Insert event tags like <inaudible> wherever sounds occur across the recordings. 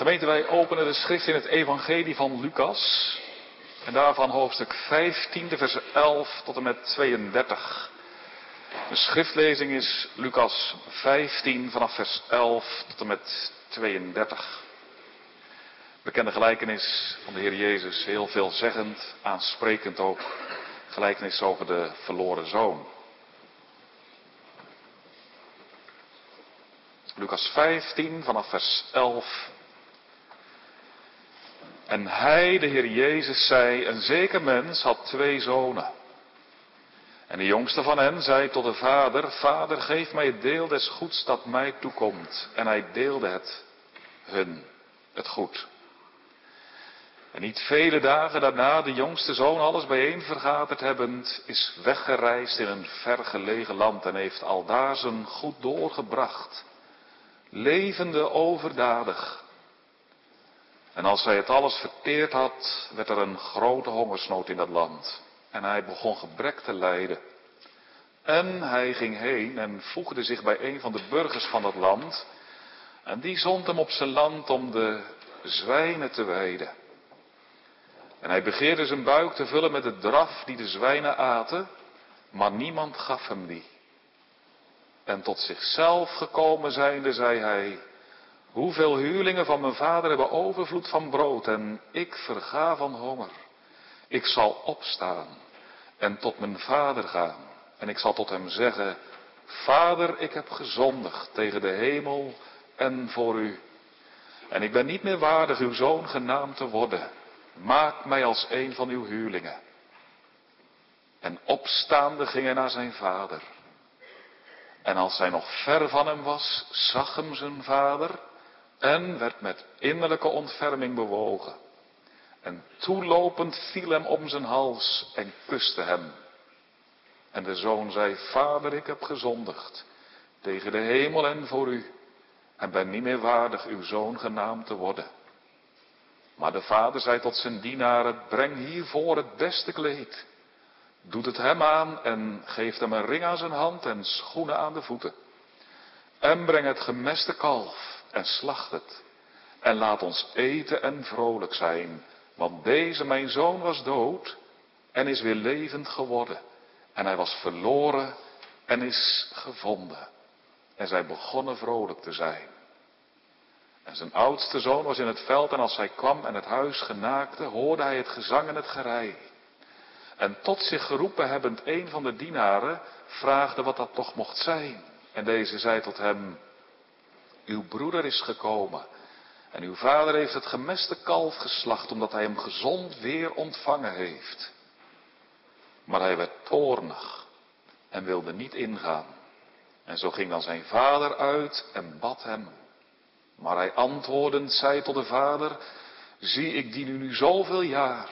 Gemeente, wij openen de schrift in het Evangelie van Lucas. En daarvan hoofdstuk 15, vers 11 tot en met 32. De schriftlezing is Lucas 15 vanaf vers 11 tot en met 32. Bekende gelijkenis van de Heer Jezus, heel veelzeggend, aansprekend ook. Gelijkenis over de verloren zoon. Lucas 15 vanaf vers 11 en hij, de Heer Jezus, zei, een zeker mens had twee zonen. En de jongste van hen zei tot de vader, vader geef mij het deel des goeds dat mij toekomt. En hij deelde het hun, het goed. En niet vele dagen daarna, de jongste zoon alles bijeen vergaderd hebbend, is weggereisd in een vergelegen land en heeft aldaar zijn goed doorgebracht. Levende overdadig. En als hij het alles verteerd had, werd er een grote hongersnood in dat land. En hij begon gebrek te lijden. En hij ging heen en voegde zich bij een van de burgers van dat land. En die zond hem op zijn land om de zwijnen te weiden. En hij begeerde zijn buik te vullen met de draf die de zwijnen aten, maar niemand gaf hem die. En tot zichzelf gekomen zijnde, zei hij, Hoeveel huurlingen van mijn vader hebben overvloed van brood en ik verga van honger. Ik zal opstaan en tot mijn vader gaan en ik zal tot hem zeggen, Vader, ik heb gezondigd tegen de hemel en voor u. En ik ben niet meer waardig uw zoon genaamd te worden. Maak mij als een van uw huurlingen. En opstaande ging hij naar zijn vader. En als hij nog ver van hem was, zag hem zijn vader en werd met innerlijke ontferming bewogen. En toelopend viel hem om zijn hals en kuste hem. En de zoon zei, Vader, ik heb gezondigd tegen de hemel en voor u, en ben niet meer waardig uw zoon genaamd te worden. Maar de vader zei tot zijn dienaren, breng hiervoor het beste kleed. Doet het hem aan en geeft hem een ring aan zijn hand en schoenen aan de voeten. En breng het gemeste kalf en slacht het. En laat ons eten en vrolijk zijn, want deze mijn zoon was dood en is weer levend geworden. En hij was verloren en is gevonden. En zij begonnen vrolijk te zijn. En zijn oudste zoon was in het veld en als hij kwam en het huis genaakte, hoorde hij het gezang en het gerei. En tot zich geroepen hebbend een van de dienaren vraagde wat dat toch mocht zijn. En deze zei tot hem, uw broeder is gekomen en uw vader heeft het gemeste kalf geslacht omdat hij hem gezond weer ontvangen heeft. Maar hij werd toornig en wilde niet ingaan. En zo ging dan zijn vader uit en bad hem. Maar hij antwoordend zei tot de vader, zie ik dien u nu zoveel jaar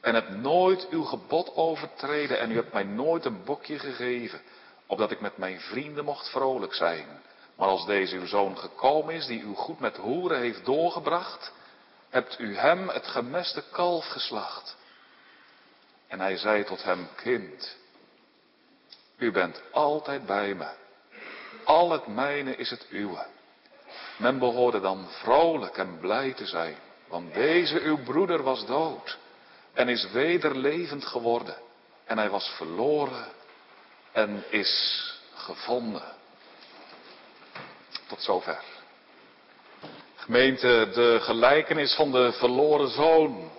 en heb nooit uw gebod overtreden en u hebt mij nooit een bokje gegeven, opdat ik met mijn vrienden mocht vrolijk zijn. Maar als deze uw zoon gekomen is, die u goed met hoeren heeft doorgebracht, hebt u hem het gemeste kalf geslacht. En hij zei tot hem, kind, u bent altijd bij me. Al het mijne is het uwe. Men behoorde dan vrolijk en blij te zijn, want deze uw broeder was dood en is weder levend geworden. En hij was verloren en is gevonden. Tot zover. Gemeente, de gelijkenis van de verloren zoon.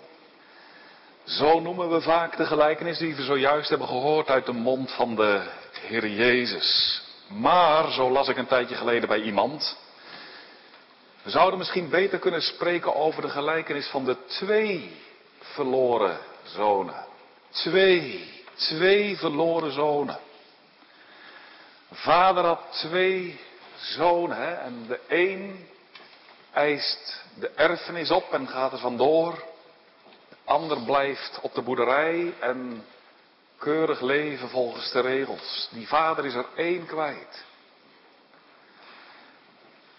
Zo noemen we vaak de gelijkenis die we zojuist hebben gehoord uit de mond van de Heer Jezus. Maar, zo las ik een tijdje geleden bij iemand, we zouden misschien beter kunnen spreken over de gelijkenis van de twee verloren zonen. Twee, twee verloren zonen. Vader had twee zoon. Hè? En de een eist de erfenis op en gaat er vandoor. De ander blijft op de boerderij en keurig leven volgens de regels. Die vader is er één kwijt.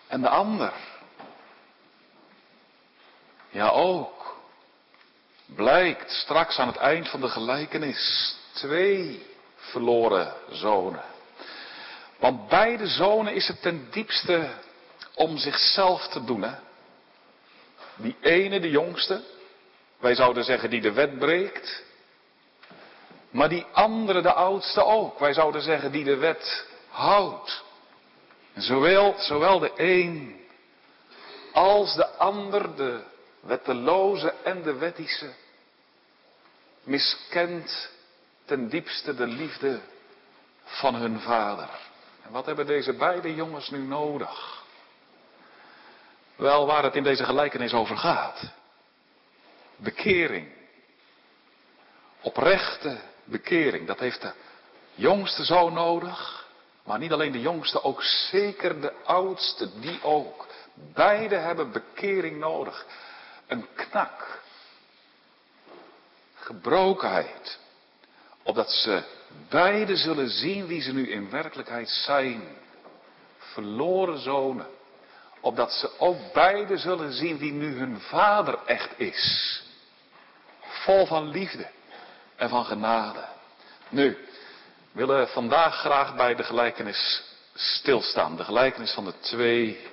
En de ander, ja ook, blijkt straks aan het eind van de gelijkenis twee verloren zonen. Want beide zonen is het ten diepste om zichzelf te doen. Hè? Die ene, de jongste, wij zouden zeggen die de wet breekt. Maar die andere, de oudste ook, wij zouden zeggen die de wet houdt. En zowel, zowel de een als de ander, de wetteloze en de wettische, miskent ten diepste de liefde van hun vader. En wat hebben deze beide jongens nu nodig? Wel, waar het in deze gelijkenis over gaat. Bekering. Oprechte bekering. Dat heeft de jongste zoon nodig. Maar niet alleen de jongste, ook zeker de oudste, die ook. Beide hebben bekering nodig. Een knak. Gebrokenheid. Opdat ze beide zullen zien wie ze nu in werkelijkheid zijn. Verloren zonen. Opdat ze ook beide zullen zien wie nu hun vader echt is. Vol van liefde en van genade. Nu, we willen vandaag graag bij de gelijkenis stilstaan. De gelijkenis van de twee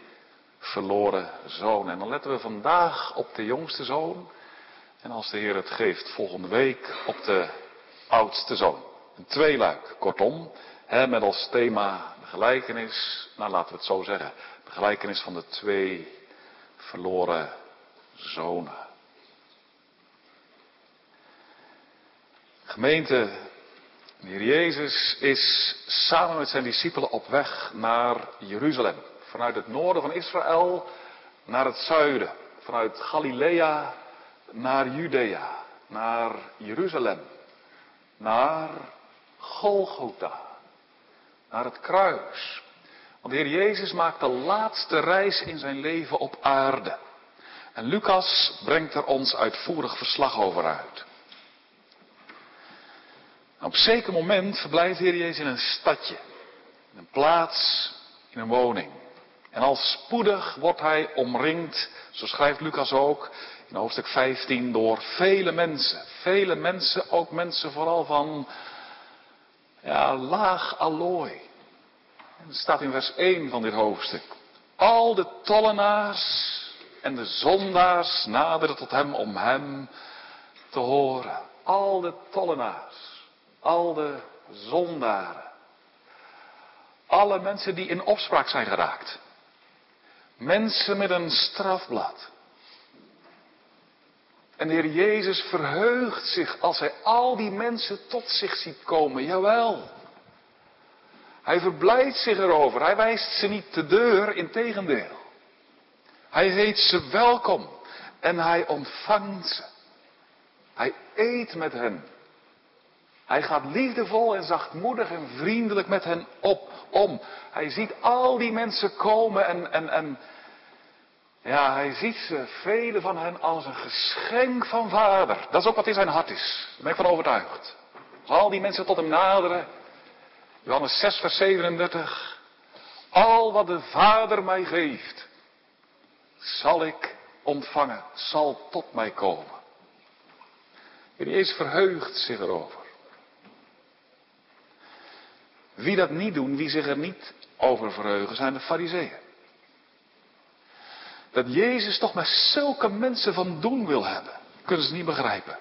verloren zonen. En dan letten we vandaag op de jongste zoon. En als de Heer het geeft, volgende week op de oudste zoon. Een tweeluik, kortom. Hè, met als thema de gelijkenis, nou laten we het zo zeggen. De gelijkenis van de twee verloren zonen. Gemeente, de Heer Jezus is samen met zijn discipelen op weg naar Jeruzalem. Vanuit het noorden van Israël naar het zuiden. Vanuit Galilea naar Judea. Naar Jeruzalem. Naar Golgotha. Naar het kruis. Want de Heer Jezus maakt de laatste reis in zijn leven op aarde. En Lucas brengt er ons uitvoerig verslag over uit. Op een zeker moment verblijft de Heer Jezus in een stadje. In een plaats, in een woning. En al spoedig wordt hij omringd, zo schrijft Lucas ook in hoofdstuk 15, door vele mensen. Vele mensen, ook mensen vooral van ja, laag allooi. Dat staat in vers 1 van dit hoofdstuk. Al de tollenaars en de zondaars naderen tot hem om hem te horen. Al de tollenaars, al de zondaren. Alle mensen die in opspraak zijn geraakt. Mensen met een strafblad. En de Heer Jezus verheugt zich als hij al die mensen tot zich ziet komen. Jawel. Hij verblijdt zich erover. Hij wijst ze niet de deur, in tegendeel. Hij heet ze welkom en hij ontvangt ze. Hij eet met hen. Hij gaat liefdevol en zachtmoedig en vriendelijk met hen op, om. Hij ziet al die mensen komen en, en, en ja, hij ziet ze, vele van hen, als een geschenk van vader. Dat is ook wat in zijn hart is. Daar ben ik van overtuigd. Al die mensen tot hem naderen. Johannes 6, vers 37. Al wat de vader mij geeft, zal ik ontvangen, zal tot mij komen. En Jezus verheugt zich erover. Wie dat niet doen, wie zich er niet over verheugen, zijn de fariseeën. Dat Jezus toch met zulke mensen van doen wil hebben, kunnen ze niet begrijpen.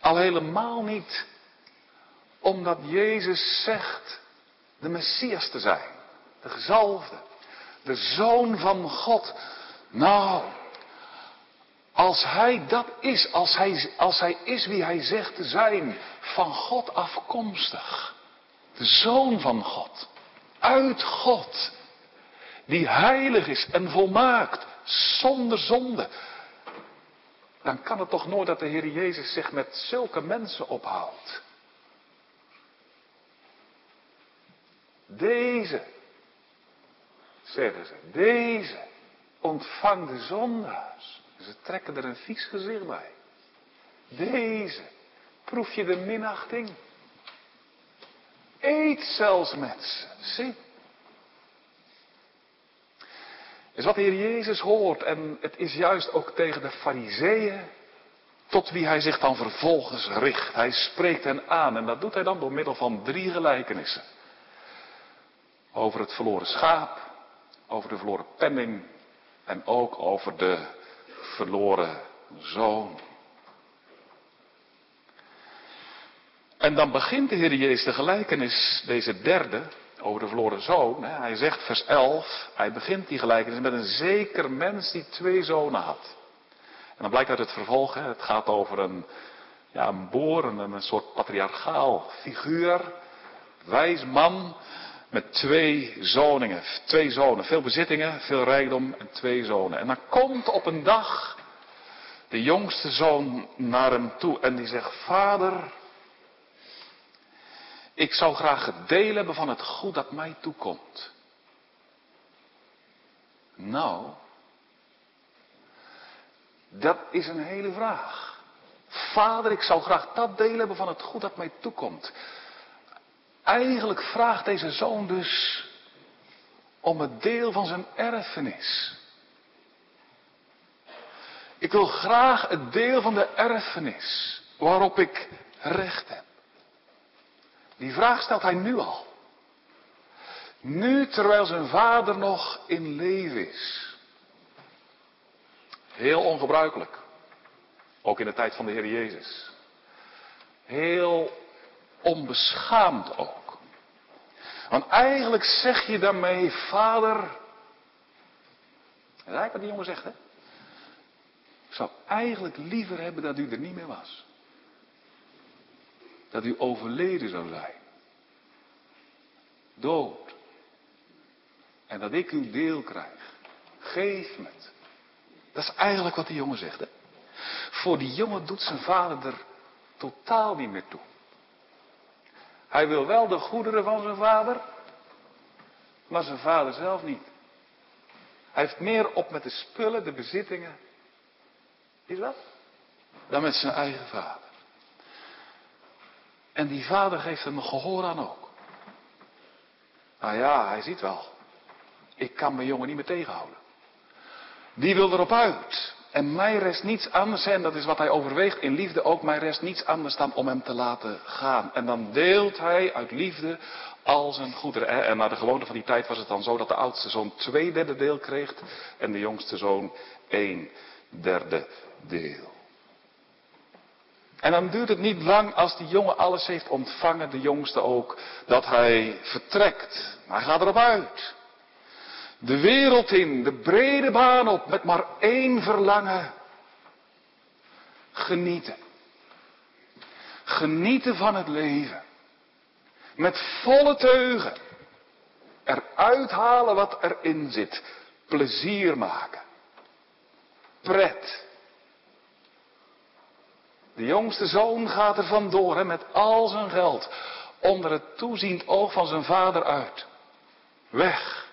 Al helemaal niet omdat Jezus zegt de Messias te zijn, de gezalfde, de zoon van God. Nou, als hij dat is, als hij, als hij is wie hij zegt te zijn, van God afkomstig, de zoon van God, uit God, die heilig is en volmaakt, zonder zonde, dan kan het toch nooit dat de Heer Jezus zich met zulke mensen ophoudt. Deze, zeggen ze, deze ontvangt de zondaars. Ze trekken er een vies gezicht bij. Deze, proef je de minachting? Eet zelfs met ze. Zie, is wat de Heer Jezus hoort. En het is juist ook tegen de fariseeën tot wie hij zich dan vervolgens richt. Hij spreekt hen aan en dat doet hij dan door middel van drie gelijkenissen. Over het verloren schaap, over de verloren penning en ook over de verloren zoon. En dan begint de Heer Jezus de gelijkenis, deze derde, over de verloren zoon. Hij zegt vers 11, hij begint die gelijkenis met een zeker mens die twee zonen had. En dan blijkt uit het vervolg, het gaat over een, ja, een boer, een, een soort patriarchaal figuur, wijs man, met twee zoningen, twee zonen, veel bezittingen, veel rijkdom en twee zonen. En dan komt op een dag de jongste zoon naar hem toe en die zegt, vader, ik zou graag het deel hebben van het goed dat mij toekomt. Nou, dat is een hele vraag. Vader, ik zou graag dat deel hebben van het goed dat mij toekomt. Eigenlijk vraagt deze zoon dus om het deel van zijn erfenis. Ik wil graag het deel van de erfenis waarop ik recht heb. Die vraag stelt hij nu al. Nu terwijl zijn vader nog in leven is. Heel ongebruikelijk. Ook in de tijd van de Heer Jezus. Heel onbeschaamd ook. Want eigenlijk zeg je daarmee, vader. Eigenlijk wat die jongen zegt, hè? Ik zou eigenlijk liever hebben dat u er niet meer was dat u overleden zou zijn. Dood. En dat ik uw deel krijg. Geef me het. Dat is eigenlijk wat die jongen zegt. Hè? Voor die jongen doet zijn vader er totaal niet meer toe. Hij wil wel de goederen van zijn vader, maar zijn vader zelf niet. Hij heeft meer op met de spullen, de bezittingen. Is dat? Dan met zijn eigen vader. En die vader geeft hem gehoor aan ook. Nou ja, hij ziet wel. Ik kan mijn jongen niet meer tegenhouden. Die wil erop uit. En mij rest niets anders, en dat is wat hij overweegt in liefde ook, mij rest niets anders dan om hem te laten gaan. En dan deelt hij uit liefde al zijn goederen. En naar de gewoonte van die tijd was het dan zo dat de oudste zoon twee derde deel kreeg en de jongste zoon één derde deel. En dan duurt het niet lang als die jongen alles heeft ontvangen, de jongste ook, dat hij vertrekt. Maar hij gaat erop uit. De wereld in, de brede baan op, met maar één verlangen. Genieten. Genieten van het leven. Met volle teugen. Eruit halen wat erin zit. Plezier maken. Pret. De jongste zoon gaat er vandoor met al zijn geld. Onder het toeziend oog van zijn vader uit. Weg.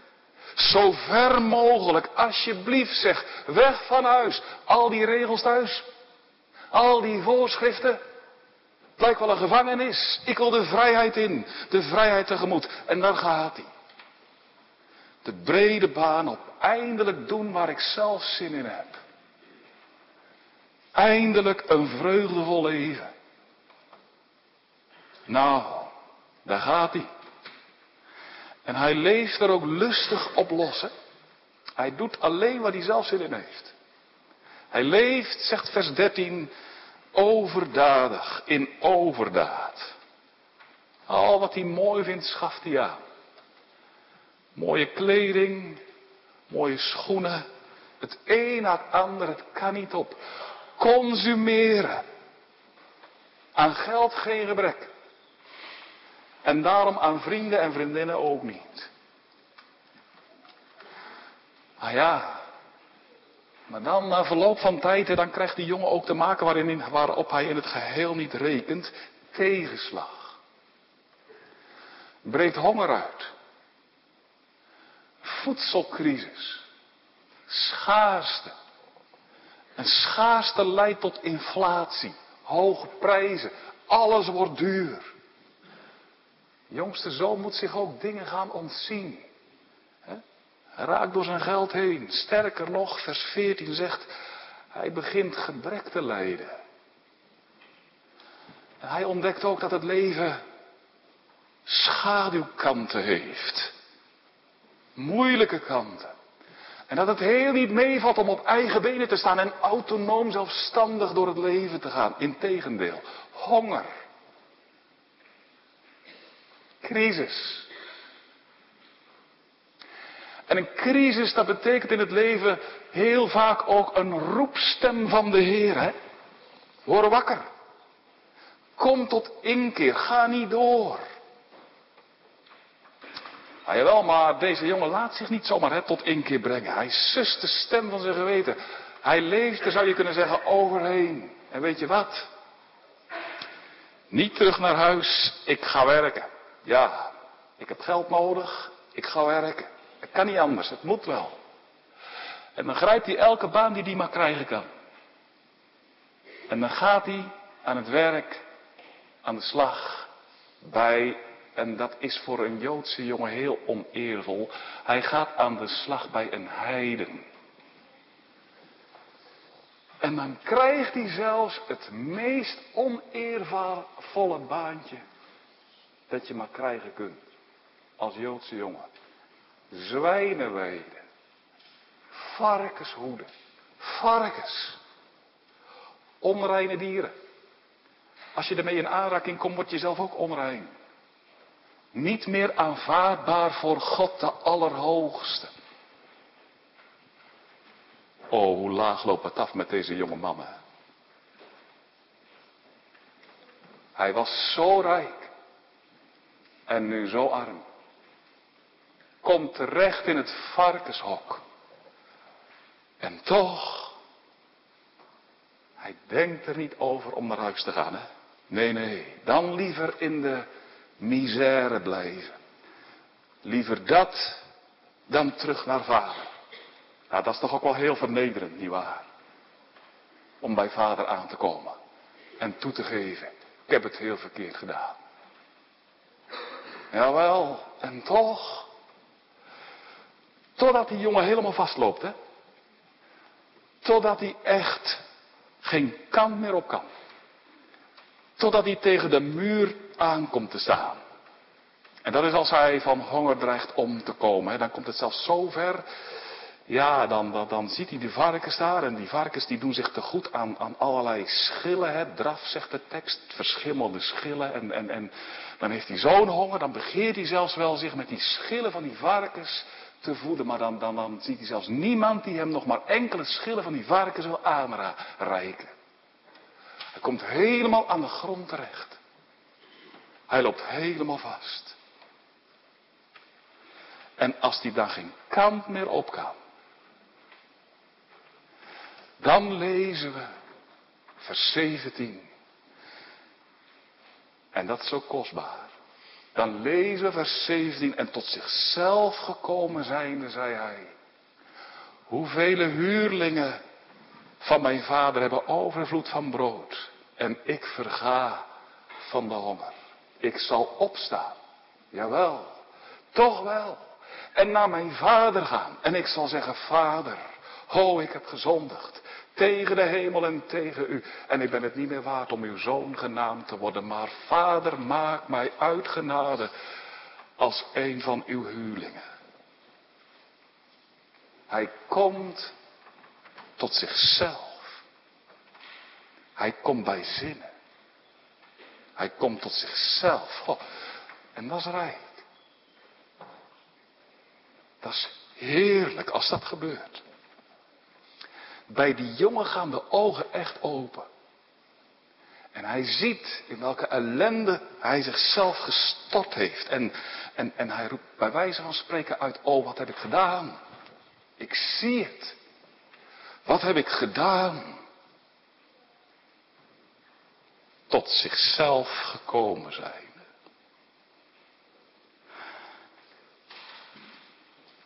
Zo ver mogelijk, alsjeblieft zeg. Weg van huis. Al die regels thuis. Al die voorschriften. Het lijkt wel een gevangenis. Ik wil de vrijheid in. De vrijheid tegemoet. En daar gaat hij. De brede baan op. Eindelijk doen waar ik zelf zin in heb. Eindelijk een vreugdevol leven. Nou, daar gaat hij. En hij leeft er ook lustig op los. Hij doet alleen wat hij zelf zin in heeft. Hij leeft, zegt vers 13, overdadig, in overdaad. Al wat hij mooi vindt, schaft hij aan. Mooie kleding, mooie schoenen. Het een na het ander, het kan niet op consumeren. Aan geld geen gebrek. En daarom aan vrienden en vriendinnen ook niet. Ah ja, maar dan na verloop van tijd, dan krijgt die jongen ook te maken waarin, waarop hij in het geheel niet rekent, tegenslag. Breekt honger uit. Voedselcrisis. Schaarste. En schaarste leidt tot inflatie, hoge prijzen, alles wordt duur. jongste zoon moet zich ook dingen gaan ontzien. Hij raakt door zijn geld heen. Sterker nog, vers 14 zegt, hij begint gebrek te lijden. En hij ontdekt ook dat het leven schaduwkanten heeft. Moeilijke kanten. En dat het heel niet meevalt om op eigen benen te staan en autonoom zelfstandig door het leven te gaan. Integendeel, honger. Crisis. En een crisis, dat betekent in het leven heel vaak ook een roepstem van de Heer. Hè? Word wakker. Kom tot inkeer. Ga niet door. Ah, jawel, maar deze jongen laat zich niet zomaar tot inkeer brengen. Hij sust de stem van zijn geweten. Hij leeft, er zou je kunnen zeggen, overheen. En weet je wat? Niet terug naar huis, ik ga werken. Ja, ik heb geld nodig, ik ga werken. Het kan niet anders, het moet wel. En dan grijpt hij elke baan die hij maar krijgen kan. En dan gaat hij aan het werk, aan de slag, bij, en dat is voor een Joodse jongen heel oneervol, hij gaat aan de slag bij een heiden. En dan krijgt hij zelfs het meest oneervolle baantje dat je maar krijgen kunt. Als Joodse jongen. Zwijnenweiden. Varkenshoeden. Varkens. Onreine dieren. Als je ermee in aanraking komt, word je zelf ook onrein. Niet meer aanvaardbaar voor God de Allerhoogste. Oh, hoe laag loopt het af met deze jonge mannen. Hij was zo rijk. En nu zo arm. Komt terecht in het varkenshok. En toch, hij denkt er niet over om naar huis te gaan. Hè? Nee, nee, dan liever in de misère blijven. Liever dat dan terug naar vader. Nou, dat is toch ook wel heel vernederend, nietwaar? Om bij vader aan te komen en toe te geven. Ik heb het heel verkeerd gedaan. Jawel, en toch. Totdat die jongen helemaal vastloopt, hè. Totdat hij echt geen kant meer op kan. Totdat hij tegen de muur aankomt te staan. En dat is als hij van honger dreigt om te komen. Hè. Dan komt het zelfs zo ver. Ja, dan, dan, dan ziet hij die varkens daar. En die varkens die doen zich te goed aan, aan allerlei schillen. Hè. Draf zegt de tekst. Verschimmelde schillen. En, en, en dan heeft hij zo'n honger. Dan begeert hij zelfs wel zich met die schillen van die varkens te voeden. Maar dan, dan, dan ziet hij zelfs niemand die hem nog maar enkele schillen van die varkens wil aanreiken. Hij komt helemaal aan de grond terecht. Hij loopt helemaal vast. En als hij dan geen kant meer op kan, dan lezen we vers 17. En dat is zo kostbaar. Dan lezen we vers 17. En tot zichzelf gekomen zijnde, zei hij. Hoeveel huurlingen van mijn vader hebben overvloed van brood. En ik verga van de honger. Ik zal opstaan. Jawel, toch wel. En naar mijn vader gaan. En ik zal zeggen, vader, ho, ik heb gezondigd. Tegen de hemel en tegen u. En ik ben het niet meer waard om uw zoon genaamd te worden. Maar vader, maak mij uitgenade als een van uw huurlingen. Hij komt tot zichzelf. Hij komt bij zinnen. Hij komt tot zichzelf. Oh, en dat is rijk. Dat is heerlijk als dat gebeurt. Bij die jongen gaan de ogen echt open. En hij ziet in welke ellende hij zichzelf gestort heeft. En, en, en hij roept bij wijze van spreken uit, oh wat heb ik gedaan? Ik zie het. Wat heb ik gedaan? Tot zichzelf gekomen zijn.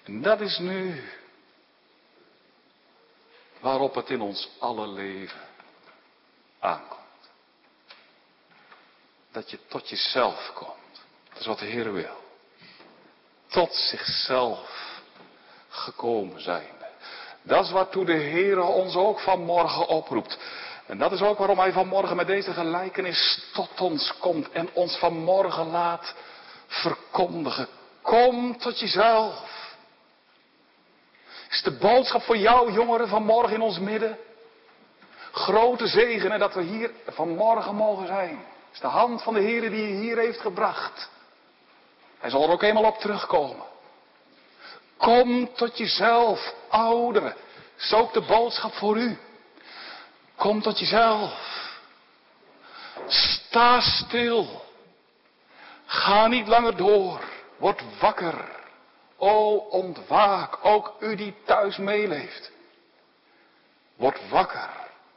En dat is nu waarop het in ons alle leven aankomt. Dat je tot jezelf komt. Dat is wat de Heer wil. Tot zichzelf gekomen zijn. Dat is waartoe de Heer ons ook vanmorgen oproept. En dat is ook waarom hij vanmorgen met deze gelijkenis tot ons komt en ons vanmorgen laat verkondigen. Kom tot jezelf. Is de boodschap voor jou, jongeren, vanmorgen in ons midden? Grote zegen dat we hier vanmorgen mogen zijn. Is de hand van de Heer die je hier heeft gebracht. Hij zal er ook eenmaal op terugkomen. Kom tot jezelf, ouderen. Is ook de boodschap voor u. Kom tot jezelf. Sta stil. Ga niet langer door. Word wakker. O, ontwaak, ook u die thuis meeleeft. Word wakker.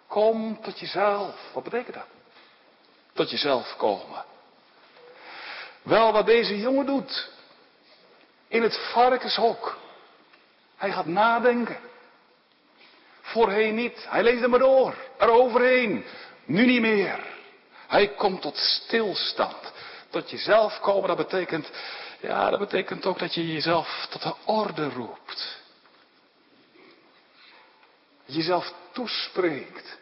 Kom tot jezelf. Wat betekent dat? Tot jezelf komen. Wel wat deze jongen doet. In het varkenshok. Hij gaat nadenken. Voorheen niet. Hij leest er maar door. Eroverheen. Nu niet meer. Hij komt tot stilstand. Tot jezelf komen, dat betekent, ja, dat betekent ook dat je jezelf tot de orde roept. Jezelf toespreekt.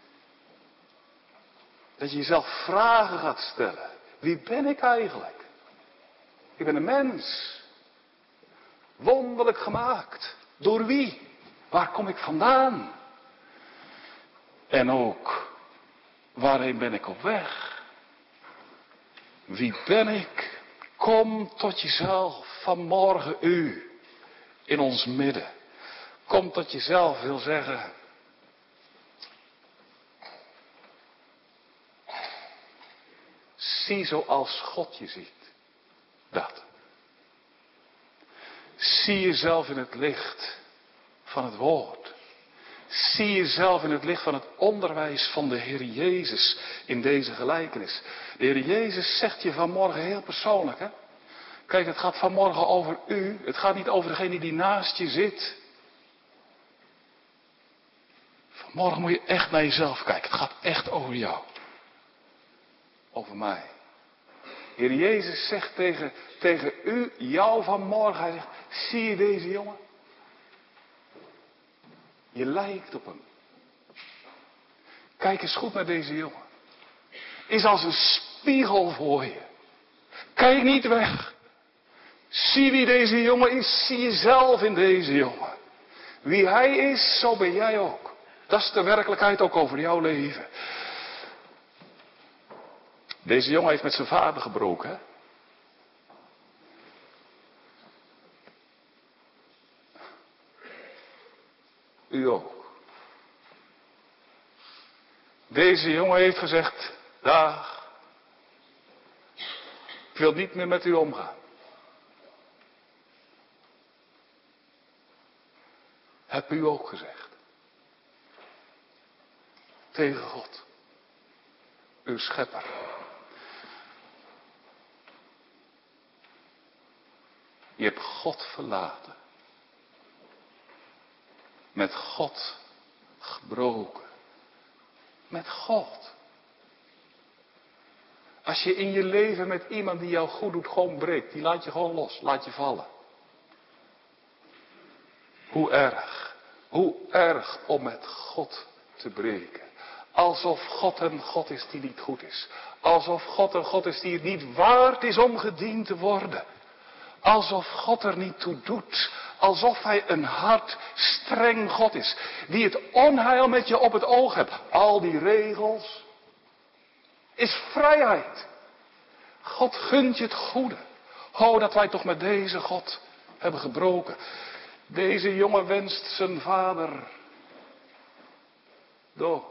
Dat je jezelf vragen gaat stellen. Wie ben ik eigenlijk? Ik ben een mens. Wonderlijk gemaakt. Door wie? Waar kom ik vandaan? En ook, waarheen ben ik op weg? Wie ben ik? Kom tot jezelf vanmorgen u in ons midden. Kom tot jezelf wil zeggen. Zie zoals God je ziet. Dat. Zie jezelf in het licht van het woord. Zie jezelf in het licht van het onderwijs van de Heer Jezus in deze gelijkenis. De Heer Jezus zegt je vanmorgen heel persoonlijk. Hè? Kijk, het gaat vanmorgen over u. Het gaat niet over degene die naast je zit. Vanmorgen moet je echt naar jezelf kijken. Het gaat echt over jou. Over mij. Heer Jezus zegt tegen, tegen u, jou vanmorgen, hij zegt, zie je deze jongen? Je lijkt op hem. Kijk eens goed naar deze jongen. Is als een spiegel voor je. Kijk niet weg. Zie wie deze jongen is. Zie jezelf in deze jongen. Wie hij is, zo ben jij ook. Dat is de werkelijkheid ook over jouw leven. Deze jongen heeft met zijn vader gebroken. U ook. Deze jongen heeft gezegd, dag, ik wil niet meer met u omgaan. Heb u ook gezegd. Tegen God. Uw schepper. Je hebt God verlaten. Met God gebroken. Met God. Als je in je leven met iemand die jou goed doet gewoon breekt, die laat je gewoon los, laat je vallen. Hoe erg, hoe erg om met God te breken. Alsof God een God is die niet goed is. Alsof God een God is die het niet waard is om gediend te worden. Alsof God er niet toe doet. Alsof hij een hard, streng God is. Die het onheil met je op het oog hebt. Al die regels. Is vrijheid. God gunt je het goede. Ho, dat wij toch met deze God hebben gebroken. Deze jongen wenst zijn vader dood.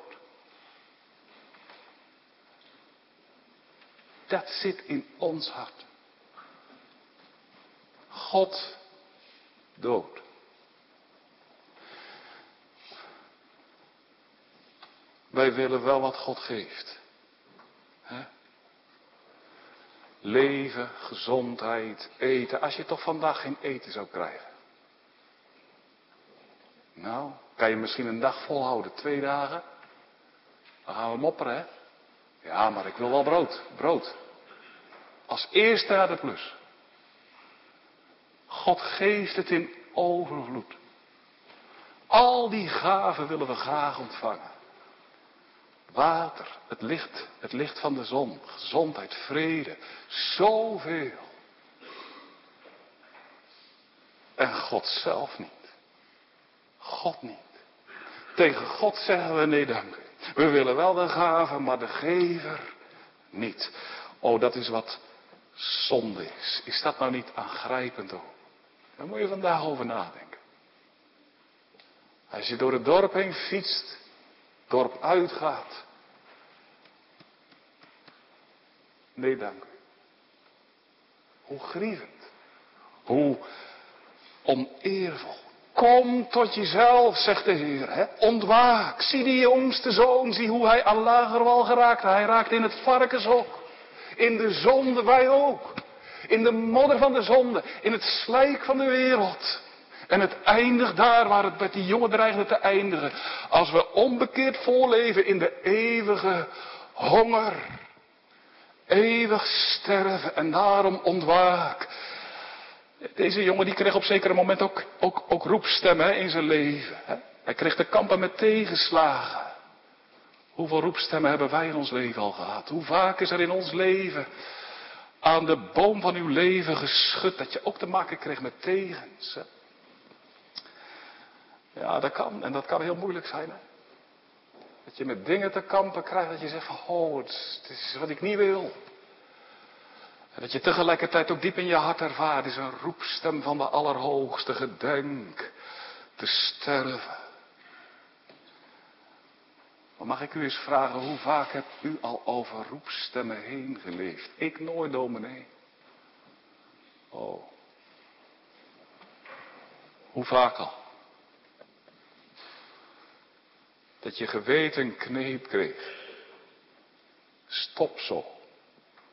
Dat zit in ons hart. God dood. Wij willen wel wat God geeft. He? Leven, gezondheid, eten. Als je toch vandaag geen eten zou krijgen. Nou, kan je misschien een dag volhouden, twee dagen. Dan gaan we mopperen, hè? Ja, maar ik wil wel brood. Brood. Als eerste naar de plus. God geeft het in overvloed. Al die gaven willen we graag ontvangen. Water, het licht, het licht van de zon, gezondheid, vrede, zoveel. En God zelf niet. God niet. Tegen God zeggen we nee dank. We willen wel de gave, maar de gever niet. Oh, dat is wat zonde is. Is dat nou niet aangrijpend ook? Daar moet je vandaag over nadenken. Als je door het dorp heen fietst, dorp uitgaat. Nee, dank u. Hoe grievend. Hoe oneervol. Kom tot jezelf, zegt de Heer. Hè? Ontwaak. Zie die jongste zoon. Zie hoe hij aan lagerwal geraakt. Hij raakt in het varkenshok. In de zonde, wij ook. In de modder van de zonde. In het slijk van de wereld. En het eindigt daar waar het met die jongen dreigde te eindigen. Als we onbekeerd voorleven in de eeuwige honger. Eeuwig sterven en daarom ontwaak. Deze jongen die kreeg op zekere moment ook, ook, ook roepstemmen in zijn leven. Hij kreeg te kampen met tegenslagen. Hoeveel roepstemmen hebben wij in ons leven al gehad? Hoe vaak is er in ons leven aan de boom van uw leven geschud dat je ook te maken kreeg met tegens? Ja, dat kan. En dat kan heel moeilijk zijn. Hè? Dat je met dingen te kampen krijgt dat je zegt van, oh, het is wat ik niet wil. En dat je tegelijkertijd ook diep in je hart ervaart, is een roepstem van de Allerhoogste, gedenk te sterven. Maar mag ik u eens vragen, hoe vaak hebt u al over roepstemmen heen geleefd? Ik nooit, dominee. Oh. Hoe vaak al? Dat je geweten kneep kreeg. Stop zo.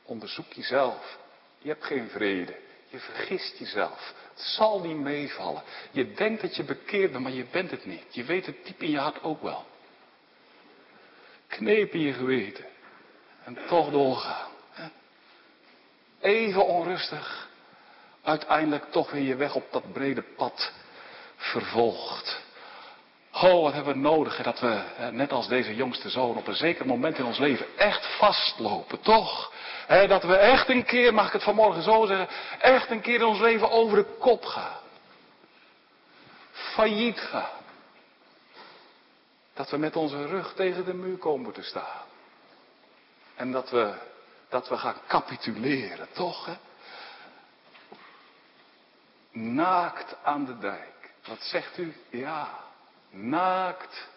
Onderzoek jezelf. Je hebt geen vrede. Je vergist jezelf. Het zal niet meevallen. Je denkt dat je bekeerd bent, maar je bent het niet. Je weet het diep in je hart ook wel. Kneep in je geweten. En toch doorgaan. Even onrustig. Uiteindelijk toch weer je weg op dat brede pad vervolgt. Oh, wat hebben we nodig dat we, net als deze jongste zoon, op een zeker moment in ons leven echt vastlopen, toch? dat we echt een keer, mag ik het vanmorgen zo zeggen, echt een keer in ons leven over de kop gaan. Failliet gaan. Dat we met onze rug tegen de muur komen te staan. En dat we, dat we gaan capituleren, toch? Naakt aan de dijk. Wat zegt u? Ja, naakt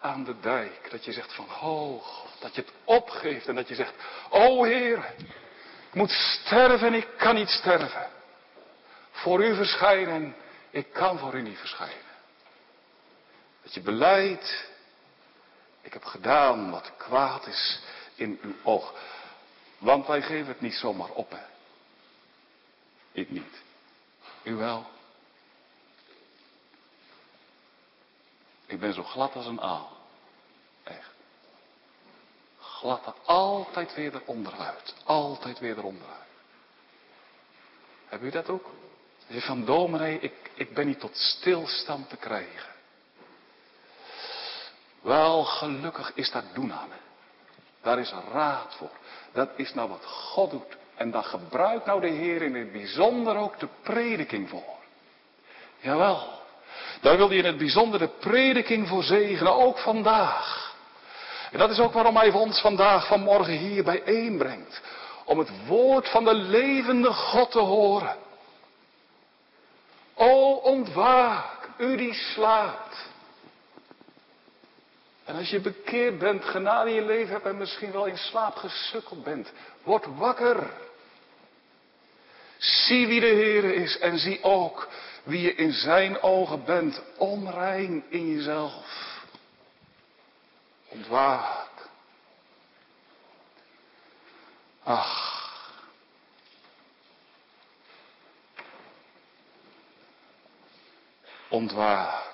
aan de dijk. Dat je zegt van, oh dat je het opgeeft en dat je zegt, oh Heer, ik moet sterven en ik kan niet sterven. Voor u verschijnen, ik kan voor u niet verschijnen. Dat je beleidt, ik heb gedaan wat kwaad is in uw oog. Want wij geven het niet zomaar op, hè. Ik niet. U wel. Ik ben zo glad als een aal. Echt. Glad altijd weer eronderuit. Altijd weer eronderuit. Heb u dat ook? Je van dominee, ik, ik ben niet tot stilstand te krijgen. Wel, gelukkig is dat doen aan. Daar is raad voor. Dat is nou wat God doet. En daar gebruikt nou de Heer in het bijzonder ook de prediking voor. Jawel. Daar wil hij in het bijzonder de prediking voor zegenen, ook vandaag. En dat is ook waarom hij ons vandaag, vanmorgen hier bijeenbrengt. Om het woord van de levende God te horen. O ontwaak, u die slaapt. En als je bekeerd bent, genade in je leven hebt en misschien wel in slaap gesukkeld bent, word wakker. Zie wie de Heer is en zie ook wie je in zijn ogen bent, onrein in jezelf. Ontwaak. Ach. Ontwaak.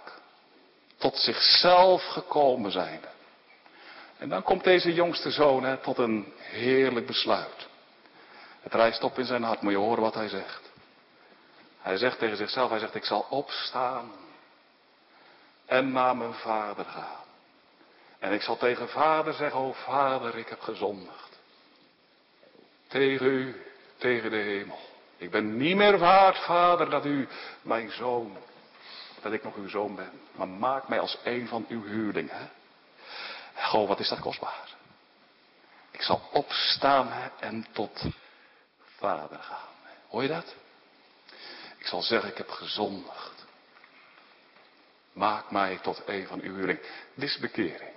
Tot zichzelf gekomen zijn. En dan komt deze jongste zoon tot een heerlijk besluit. Het rijst op in zijn hart, moet je horen wat hij zegt. Hij zegt tegen zichzelf, hij zegt, ik zal opstaan en naar mijn vader gaan. En ik zal tegen vader zeggen, o vader, ik heb gezondigd. Tegen u, tegen de hemel. Ik ben niet meer waard, vader, dat u mijn zoon dat ik nog uw zoon ben. Maar maak mij als een van uw huurlingen. Goh, wat is dat kostbaar. Ik zal opstaan en tot vader gaan. Hoor je dat? Ik zal zeggen, ik heb gezondigd. Maak mij tot een van uw huurlingen. Dit is bekering.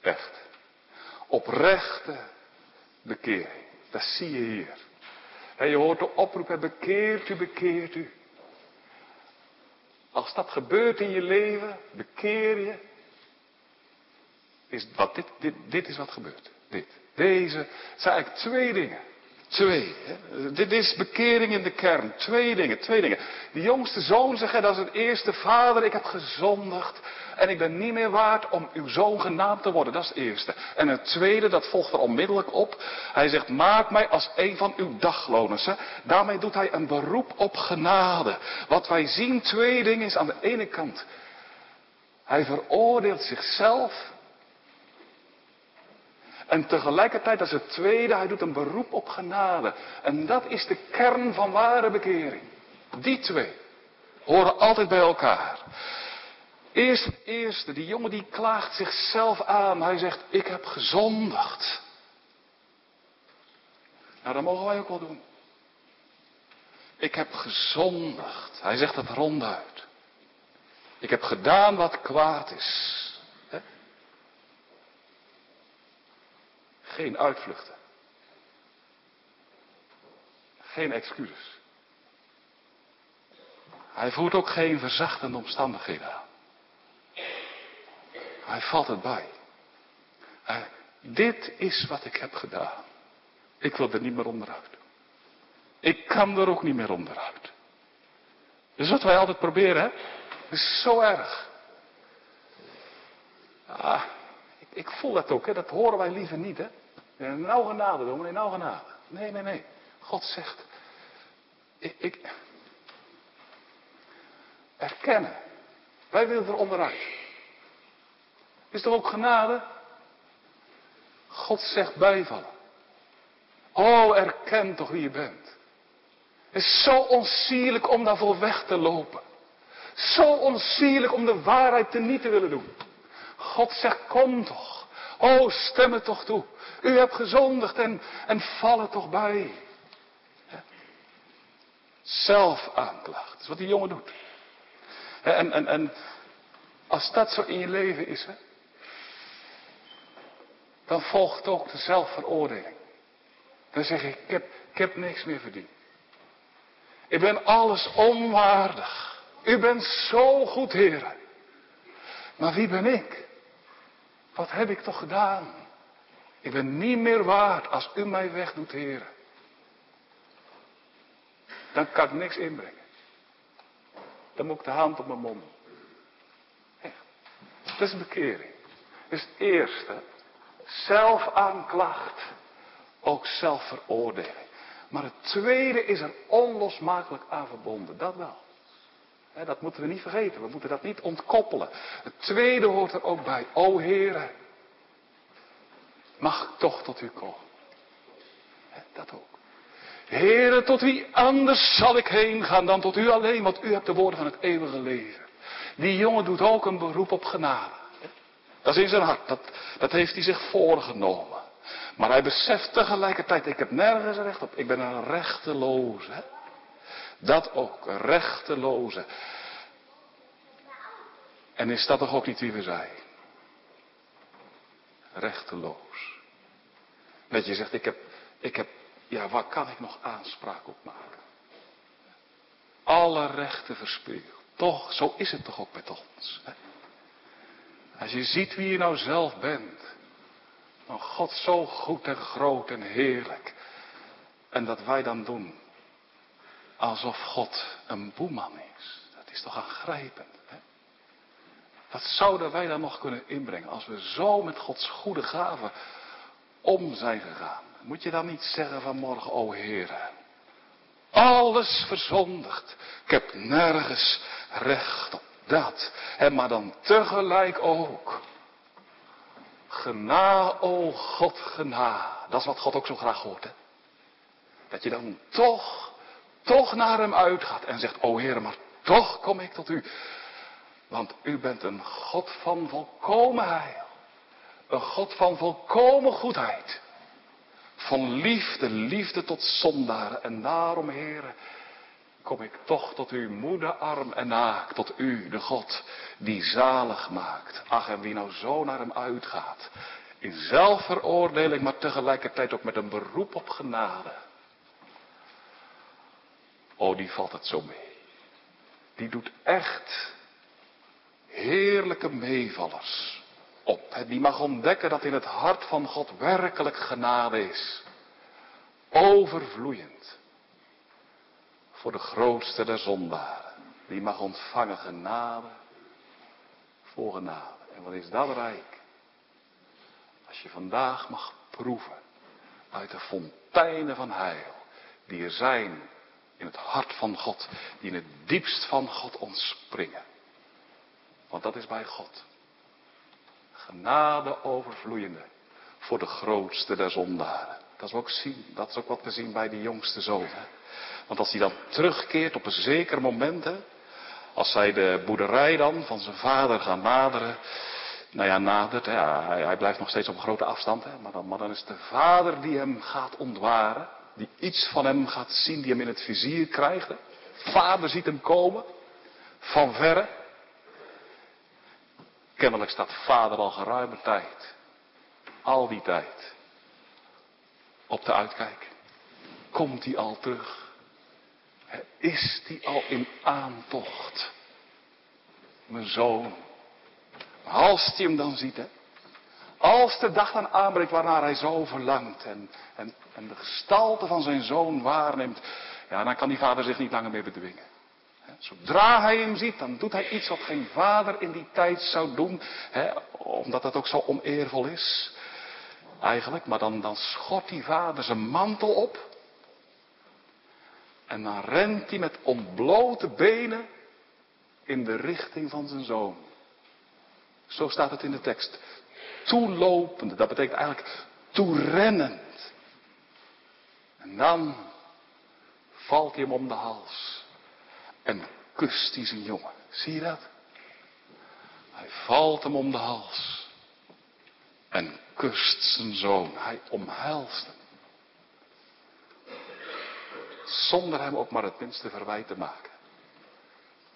Echt. Oprechte bekering. Dat zie je hier. En je hoort de oproep, bekeert u, bekeert u. Als dat gebeurt in je leven, bekeer je. Is wat, dit, dit, dit is wat gebeurt. Dit. Deze zijn eigenlijk twee dingen. Twee. Dit is bekering in de kern. Twee dingen, twee dingen. De jongste zoon zegt, dat is het eerste. Vader, ik heb gezondigd. En ik ben niet meer waard om uw zoon genaamd te worden. Dat is het eerste. En het tweede, dat volgt er onmiddellijk op. Hij zegt, maak mij als een van uw dagloners. Daarmee doet hij een beroep op genade. Wat wij zien, twee dingen is aan de ene kant. Hij veroordeelt zichzelf en tegelijkertijd als het tweede, hij doet een beroep op genade. En dat is de kern van ware bekering. Die twee horen altijd bij elkaar. Eerst het eerste, die jongen die klaagt zichzelf aan. Hij zegt, ik heb gezondigd. Nou, dat mogen wij ook wel doen. Ik heb gezondigd. Hij zegt het ronduit. Ik heb gedaan wat kwaad is. Geen uitvluchten. Geen excuses. Hij voert ook geen verzachtende omstandigheden aan. Hij valt het bij. Dit is wat ik heb gedaan. Ik wil er niet meer onderuit. Ik kan er ook niet meer onderuit. Dus wat wij altijd proberen, hè? is zo erg. Ah, ik, ik voel dat ook, hè? dat horen wij liever niet. Hè? Nou genade, dominee, nou genade. Nee, nee, nee. God zegt, ik, ik erkennen. Wij willen er onderuit. Is er ook genade? God zegt bijvallen. Oh, erken toch wie je bent. Het is zo onsierlijk om daarvoor weg te lopen. Zo onsierlijk om de waarheid te niet te willen doen. God zegt, kom toch. Oh, stem het toch toe. U hebt gezondigd en, en val toch bij. Zelf aanklacht. Dat is wat die jongen doet. En, en, en als dat zo in je leven is, hè, dan volgt ook de zelfveroordeling. Dan zeg ik, ik heb, ik heb niks meer verdiend. Ik ben alles onwaardig. U bent zo goed, heren. Maar wie ben ik? Wat heb ik toch gedaan? Ik ben niet meer waard als u mij wegdoet, heren. Dan kan ik niks inbrengen. Dan moet ik de hand op mijn mond. Echt. Dat is bekering. Dat is het eerste. Zelfaanklacht. Ook zelfveroordeling. Maar het tweede is er onlosmakelijk aan verbonden. Dat wel. Dat moeten we niet vergeten. We moeten dat niet ontkoppelen. Het tweede hoort er ook bij. O Heere, mag ik toch tot u komen. Dat ook. Heren, tot wie anders zal ik heen gaan dan tot u alleen, want u hebt de woorden van het eeuwige leven. Die jongen doet ook een beroep op genade. Dat is in zijn hart, dat, dat heeft hij zich voorgenomen. Maar hij beseft tegelijkertijd, ik heb nergens recht op, ik ben een rechteloze. Dat ook, rechteloze. En is dat toch ook niet wie we zijn? Rechteloos. Dat je zegt, ik heb, ik heb, ja, waar kan ik nog aanspraak op maken? Alle rechten verspeeld. Toch, zo is het toch ook met ons. Als je ziet wie je nou zelf bent. Dan God zo goed en groot en heerlijk. En dat wij dan doen. Alsof God een boeman is. Dat is toch aangrijpend. Hè? Wat zouden wij dan nog kunnen inbrengen als we zo met Gods goede gaven om zijn gegaan. Moet je dan niet zeggen vanmorgen, o Heer, alles verzondigd. Ik heb nergens recht op dat. En maar dan tegelijk ook. Gena, o God, gena. Dat is wat God ook zo graag hoort. Hè? Dat je dan toch, toch naar hem uitgaat en zegt, o Heer, maar Toch kom ik tot u. Want u bent een God van volkomen heil. Een God van volkomen goedheid. Van liefde, liefde tot zondaren. En daarom, heren, kom ik toch tot uw moederarm en naak. Tot u, de God, die zalig maakt. Ach, en wie nou zo naar hem uitgaat. In zelfveroordeling, maar tegelijkertijd ook met een beroep op genade. Oh, die valt het zo mee. Die doet echt heerlijke meevallers op. Die mag ontdekken dat in het hart van God werkelijk genade is. Overvloeiend. Voor de grootste der zondaren. Die mag ontvangen genade voor genade. En wat is dat rijk? Als je vandaag mag proeven uit de fonteinen van heil. Die er zijn in het hart van God. Die in het diepst van God ontspringen. Want dat is bij God. Genade overvloeiende voor de grootste der zondaren. Dat is ook zien. Dat is ook wat we zien bij die jongste zoon. Want als hij dan terugkeert op een zeker moment. Hè, als zij de boerderij dan van zijn vader gaan naderen. Nou ja, nadert. Hè, hij, hij, blijft nog steeds op een grote afstand. Hè, maar, dan, maar dan is de vader die hem gaat ontwaren. Die iets van hem gaat zien. Die hem in het vizier krijgt. Vader ziet hem komen. Van verre. Kennelijk staat vader al geruime tijd, al die tijd, op de uitkijk. Komt hij al terug? Is die al in aantocht? Mijn zoon. Als hij hem dan ziet, hè. Als de dag dan aanbreekt waarnaar hij zo verlangt en, en, en de gestalte van zijn zoon waarneemt, ja, dan kan die vader zich niet langer meer bedwingen. Zodra hij hem ziet, dan doet hij iets wat geen vader in die tijd zou doen. Hè, omdat dat ook zo oneervol is. Eigenlijk, maar dan, dan schort die vader zijn mantel op. En dan rent hij met ontblote benen in de richting van zijn zoon. Zo staat het in de tekst. Toelopende, dat betekent eigenlijk toerennend. En dan valt hij hem om de hals. En kust hij zijn jongen. Zie je dat? Hij valt hem om de hals. En kust zijn zoon. Hij omhelst hem. Zonder hem ook maar het minste verwijt te maken.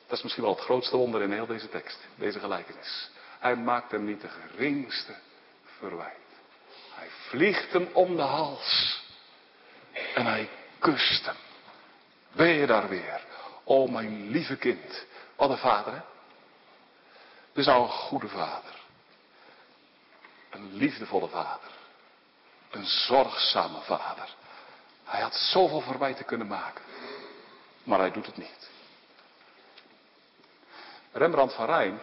Dat is misschien wel het grootste wonder in heel deze tekst, deze gelijkenis. Hij maakt hem niet de geringste verwijt. Hij vliegt hem om de hals. En hij kust hem. Ben je daar weer? O mijn lieve kind. Wat een vader, hè? Dit is nou een goede vader. Een liefdevolle vader. Een zorgzame vader. Hij had zoveel verwijten kunnen maken. Maar hij doet het niet. Rembrandt van Rijn,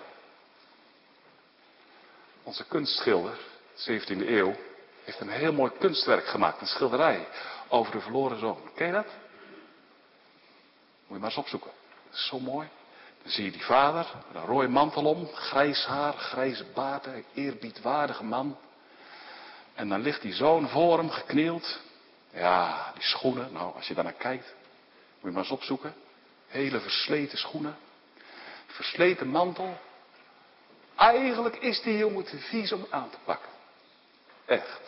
onze kunstschilder, 17e eeuw, heeft een heel mooi kunstwerk gemaakt. Een schilderij over de verloren zoon. Ken je dat? Moet je maar eens opzoeken. Dat is zo mooi. Dan zie je die vader, een rode mantel om, grijs haar, grijze baard, een eerbiedwaardige man. En dan ligt die zoon voor hem geknield. Ja, die schoenen, nou als je daar naar kijkt, moet je maar eens opzoeken. Hele versleten schoenen. Versleten mantel. Eigenlijk is die jongen te vies om aan te pakken. Echt.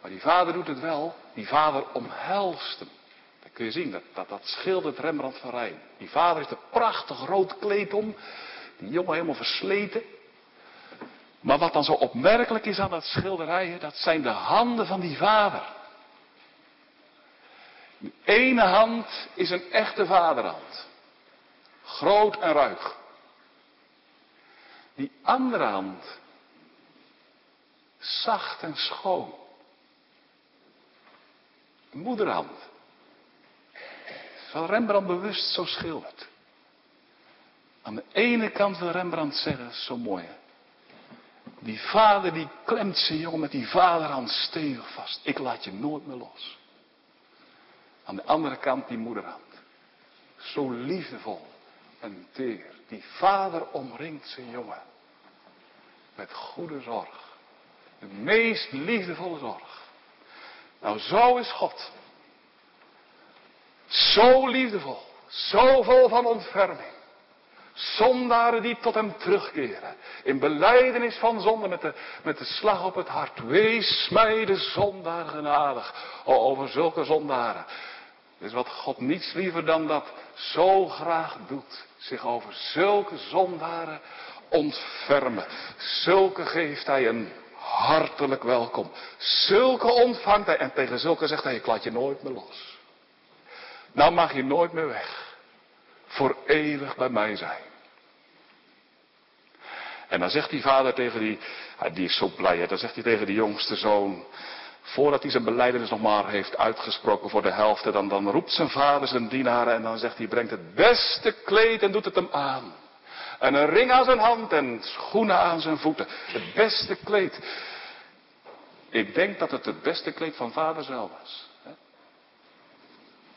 Maar die vader doet het wel. Die vader omhelst hem kun je zien, dat, dat, dat schildert Rembrandt van Rijn. Die vader heeft een prachtig rood kleed om. Die jongen helemaal versleten. Maar wat dan zo opmerkelijk is aan dat schilderij, dat zijn de handen van die vader. Die ene hand is een echte vaderhand. Groot en ruig. Die andere hand, zacht en schoon. Moederhand. Zal Rembrandt bewust zo schildert. Aan de ene kant wil Rembrandt zeggen, zo mooi. Die vader die klemt zijn jongen met die vaderhand stevig vast. Ik laat je nooit meer los. Aan de andere kant die moederhand. Zo liefdevol en teer. Die vader omringt zijn jongen. Met goede zorg. De meest liefdevolle zorg. Nou, zo is God. Zo liefdevol. Zo vol van ontferming. Zondaren die tot hem terugkeren. In beleidenis van zonde met de, met de slag op het hart. Wees mij de zondaar genadig. Over zulke zondaren. is wat God niets liever dan dat zo graag doet. Zich over zulke zondaren ontfermen. Zulke geeft hij een hartelijk welkom. Zulke ontvangt hij. En tegen zulke zegt hij, ik laat je nooit meer los. Nou mag je nooit meer weg. Voor eeuwig bij mij zijn. En dan zegt die vader tegen die, die is zo blij, dan zegt hij tegen die jongste zoon, voordat hij zijn beleidenis nog maar heeft uitgesproken voor de helft, dan, dan roept zijn vader zijn dienaren en dan zegt hij, brengt het beste kleed en doet het hem aan. En een ring aan zijn hand en schoenen aan zijn voeten. Het beste kleed. Ik denk dat het het beste kleed van vader zelf was.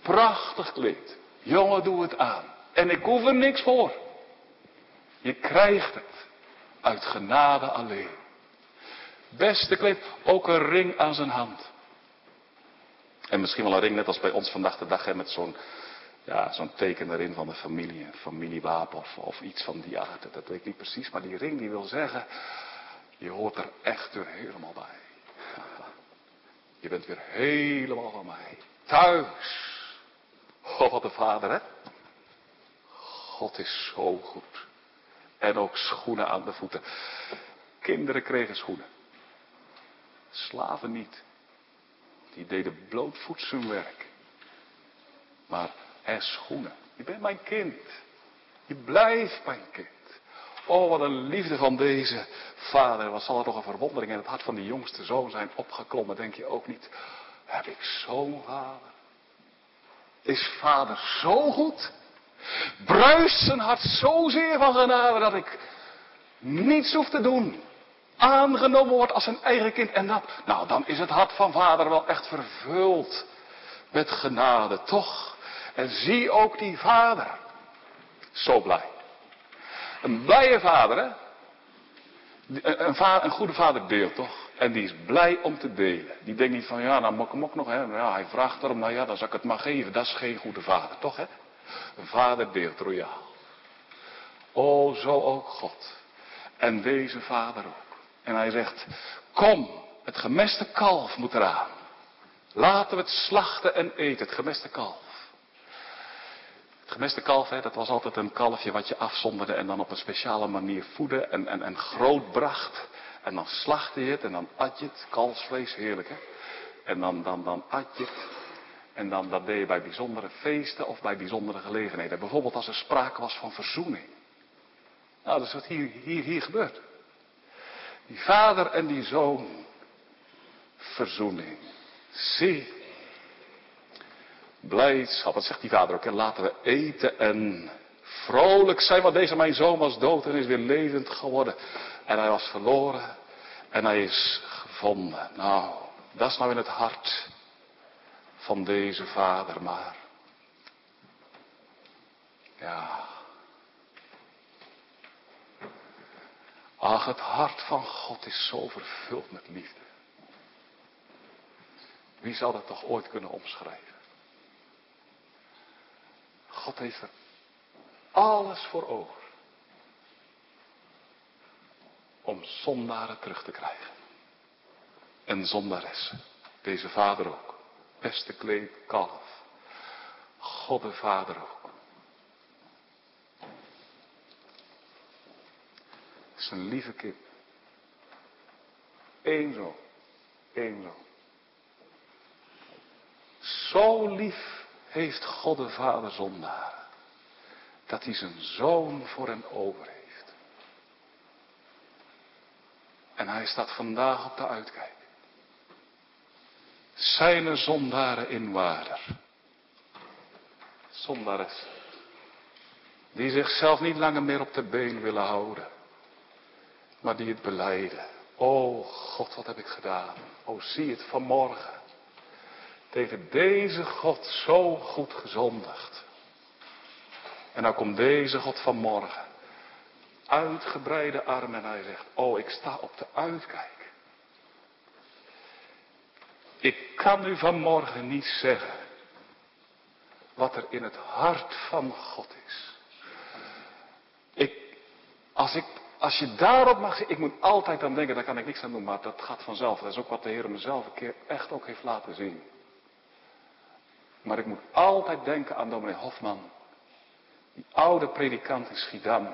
Prachtig kleed. Jongen, doe het aan. En ik hoef er niks voor. Je krijgt het. Uit genade alleen. Beste kleed, ook een ring aan zijn hand. En misschien wel een ring net als bij ons vandaag de dag hè, met zo'n ja, zo'n teken erin van de familie, een familiewapen of, of iets van die aard. Dat weet ik niet precies, maar die ring die wil zeggen, je hoort er echt weer helemaal bij. <laughs> Je bent weer helemaal van mij. Thuis. Oh, wat een vader, hè? God is zo goed. En ook schoenen aan de voeten. Kinderen kregen schoenen. Slaven niet. Die deden blootvoets hun werk. Maar er schoenen. Je bent mijn kind. Je blijft mijn kind. Oh, wat een liefde van deze vader. Wat zal er toch een verwondering in het hart van die jongste zoon zijn opgeklommen, denk je ook niet. Heb ik zo'n vader? Is vader zo goed? Bruist zijn hart zozeer van genade dat ik niets hoef te doen. Aangenomen wordt als zijn eigen kind. En dat, nou dan is het hart van vader wel echt vervuld met genade, toch? En zie ook die vader. Zo blij. Een blije vader, hè? Een, een goede vader deelt toch? En die is blij om te delen. Die denkt niet van, ja, nou mok hem ook nog, hè? Ja, hij vraagt erom, nou ja, dan zal ik het maar geven. Dat is geen goede vader, toch, hè? Een vader deelt royaal. O, zo ook God. En deze vader ook. En hij zegt, kom, het gemeste kalf moet eraan. Laten we het slachten en eten, het gemeste kalf. Het gemeste kalf, hè, dat was altijd een kalfje wat je afzonderde en dan op een speciale manier voedde en, en, en groot bracht. En dan slachtte je het en dan at je het, kalfsvlees, heerlijk hè. En dan, dan, dan at je het. En dan, dat deed je bij bijzondere feesten of bij bijzondere gelegenheden. Bijvoorbeeld als er sprake was van verzoening. Nou, dat is wat hier, hier, hier gebeurt. Die vader en die zoon. Verzoening. Zie. Blijdschap. Wat zegt die vader ook? En laten we eten en vrolijk zijn. Want deze mijn zoon was dood en is weer levend geworden. En hij was verloren. En hij is gevonden. Nou, dat is nou in het hart van deze vader maar. Ja. Ach, het hart van God is zo vervuld met liefde. Wie zal dat toch ooit kunnen omschrijven? God heeft er alles voor over. Om zondaren terug te krijgen. En zondaressen. Deze vader ook beste kleed kalf. God de Vader ook. Zijn lieve kind. Eén zo. Eén zo. Zo lief heeft God de Vader zondaar. Dat hij zijn zoon voor hen over heeft. En hij staat vandaag op de uitkijk zijn er zondaren in waarder. Zondares. Die zichzelf niet langer meer op de been willen houden. Maar die het beleiden. O God, wat heb ik gedaan. O zie het vanmorgen. Tegen deze God zo goed gezondigd. En dan komt deze God vanmorgen. Uitgebreide armen en hij zegt, oh ik sta op de uitkijk. Ik kan u vanmorgen niet zeggen wat er in het hart van God is. Als, ik, als je daarop mag ik moet altijd aan denken, daar kan ik niks aan doen, maar dat gaat vanzelf. Dat is ook wat de Heer mezelf een keer echt ook heeft laten zien. Maar ik moet altijd denken aan dominee Hofman. Die oude predikant in Schiedam.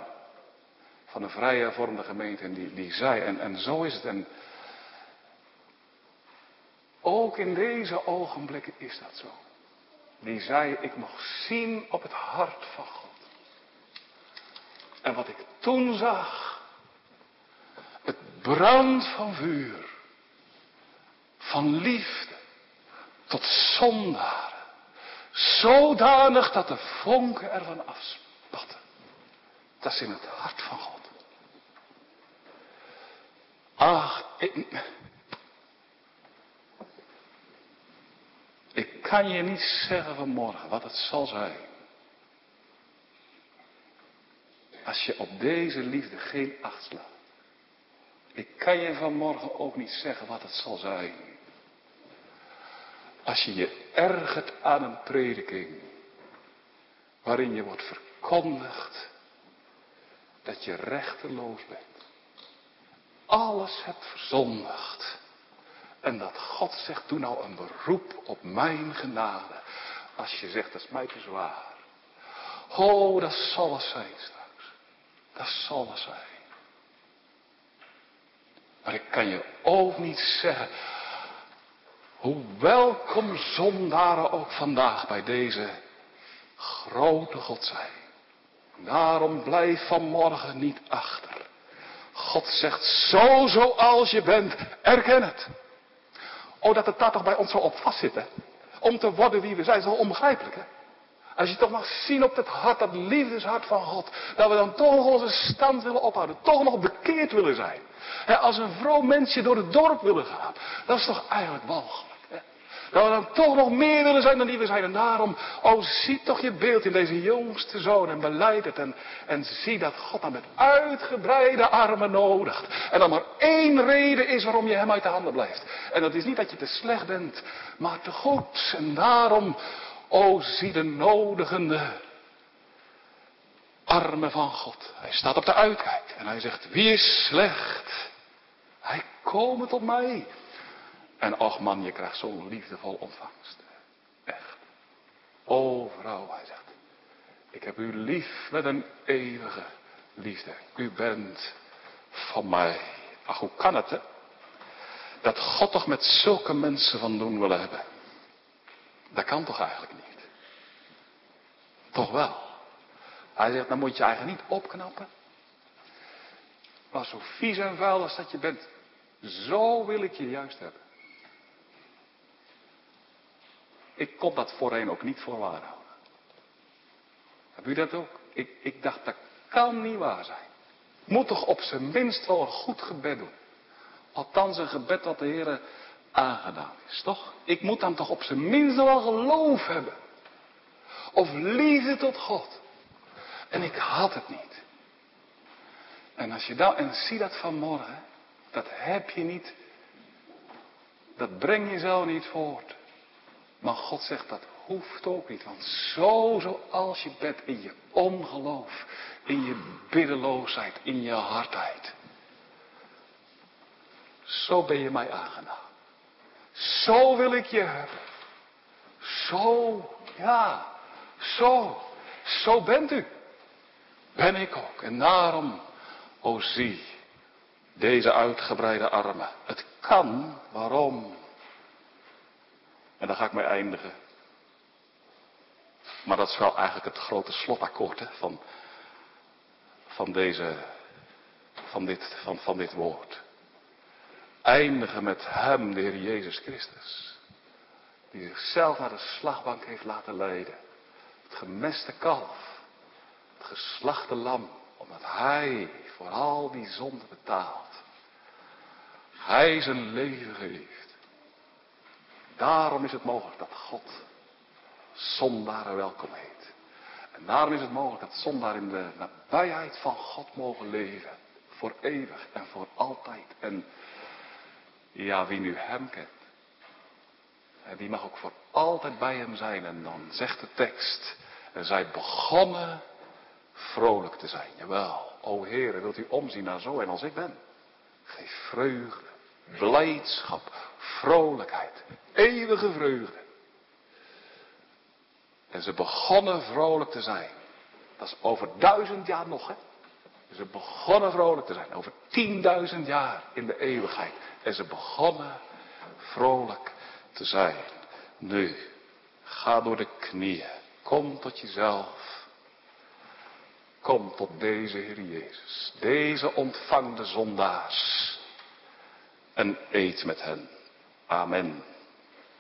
Van een vrije hervormde gemeente. En die, die zei, en, en zo is het. En ook in deze ogenblikken is dat zo. Die zei, ik mocht zien op het hart van God. En wat ik toen zag, brand van vuur, van liefde tot zondaren, zodanig dat de vonken ervan afspatten. Dat is in het hart van God. Ach, ik, ik kan je niet zeggen vanmorgen wat het zal zijn. Als je op deze liefde geen acht slaat. Ik kan je vanmorgen ook niet zeggen wat het zal zijn. Als je je ergert aan een prediking. Waarin je wordt verkondigd. Dat je rechteloos bent. Alles hebt verzondigd. En dat God zegt, doe nou een beroep op mijn genade. Als je zegt, dat is mij te zwaar. Oh, dat zal het zijn straks. Dat zal het zijn. Maar ik kan je ook niet zeggen, hoe welkom zondaren ook vandaag bij deze grote God zijn. Daarom blijf vanmorgen niet achter. God zegt, zo zoals je bent, erken het. Oh, dat het daar toch bij ons zo op vast zit, hè? Om te worden wie we zijn, is wel onbegrijpelijk, hè? Als je toch mag zien op het hart, dat liefdeshart van God, dat we dan toch onze stand willen ophouden, toch nog bekeerd willen zijn. Als een vroom mensje door het dorp willen gaan, dat is toch eigenlijk walgelijk. Dat we dan toch nog meer willen zijn dan die we zijn. En daarom, oh zie toch je beeld in deze jongste zoon en beleid het. En, en zie dat God dan met uitgebreide armen nodigt. En dan maar één reden is waarom je hem uit de handen blijft. En dat is niet dat je te slecht bent, maar te goed. En daarom, oh zie de nodigende armen van God. Hij staat op de uitkijk en hij zegt, wie is slecht? Hij komen tot mij. En ach man, je krijgt zo'n liefdevol ontvangst. Echt. O vrouw, hij zegt. Ik heb u lief met een eeuwige liefde. U bent van mij. Ach, hoe kan het, hè? Dat God toch met zulke mensen van doen wil hebben. Dat kan toch eigenlijk niet? Toch wel. Hij zegt, dan moet je eigenlijk niet opknappen. Maar zo vies en vuil als dat je bent, zo wil ik je juist hebben. Ik kon dat voorheen ook niet voor waar houden. Heb u dat ook? Ik, ik dacht, dat kan niet waar zijn. Moet toch op zijn minst wel een goed gebed doen. Althans een gebed dat de Heer aangedaan is, toch? Ik moet dan toch op zijn minst wel geloof hebben. Of liefde tot God. En ik had het niet. En als je dan, en zie dat vanmorgen, dat heb je niet, dat breng je zo niet voort. Maar God zegt dat hoeft ook niet. Want zo zoals je bent in je ongeloof, in je biddeloosheid, in je hardheid. Zo ben je mij aangenaam. Zo wil ik je hebben. Zo, ja, zo, zo bent u. Ben ik ook. En daarom, o zie, deze uitgebreide armen. Het kan, waarom? En dan ga ik mee eindigen. Maar dat is wel eigenlijk het grote slotakkoord van, van, deze, van, dit, van, van dit woord. Eindigen met Hem, de Heer Jezus Christus. Die zichzelf naar de slagbank heeft laten leiden. Het gemeste kalf. Geslachte lam. Omdat Hij voor al die zonden betaalt. Hij zijn leven geeft. Daarom is het mogelijk dat God zondaren welkom heet. En daarom is het mogelijk dat zondaren in de nabijheid van God mogen leven. Voor eeuwig en voor altijd. En ja, wie nu hem kent. Die mag ook voor altijd bij hem zijn. En dan zegt de tekst. En zij begonnen vrolijk te zijn. Jawel, o Heer, wilt u omzien naar zo en als ik ben? Geef vreugde, blijdschap, vrolijkheid, eeuwige vreugde. En ze begonnen vrolijk te zijn. Dat is over duizend jaar nog, hè? Ze begonnen vrolijk te zijn. Over tienduizend jaar in de eeuwigheid. En ze begonnen vrolijk te zijn. Nu, ga door de knieën. Kom tot jezelf. Kom tot deze Heer Jezus. Deze ontvangde zondaars. En eet met hen. Amen.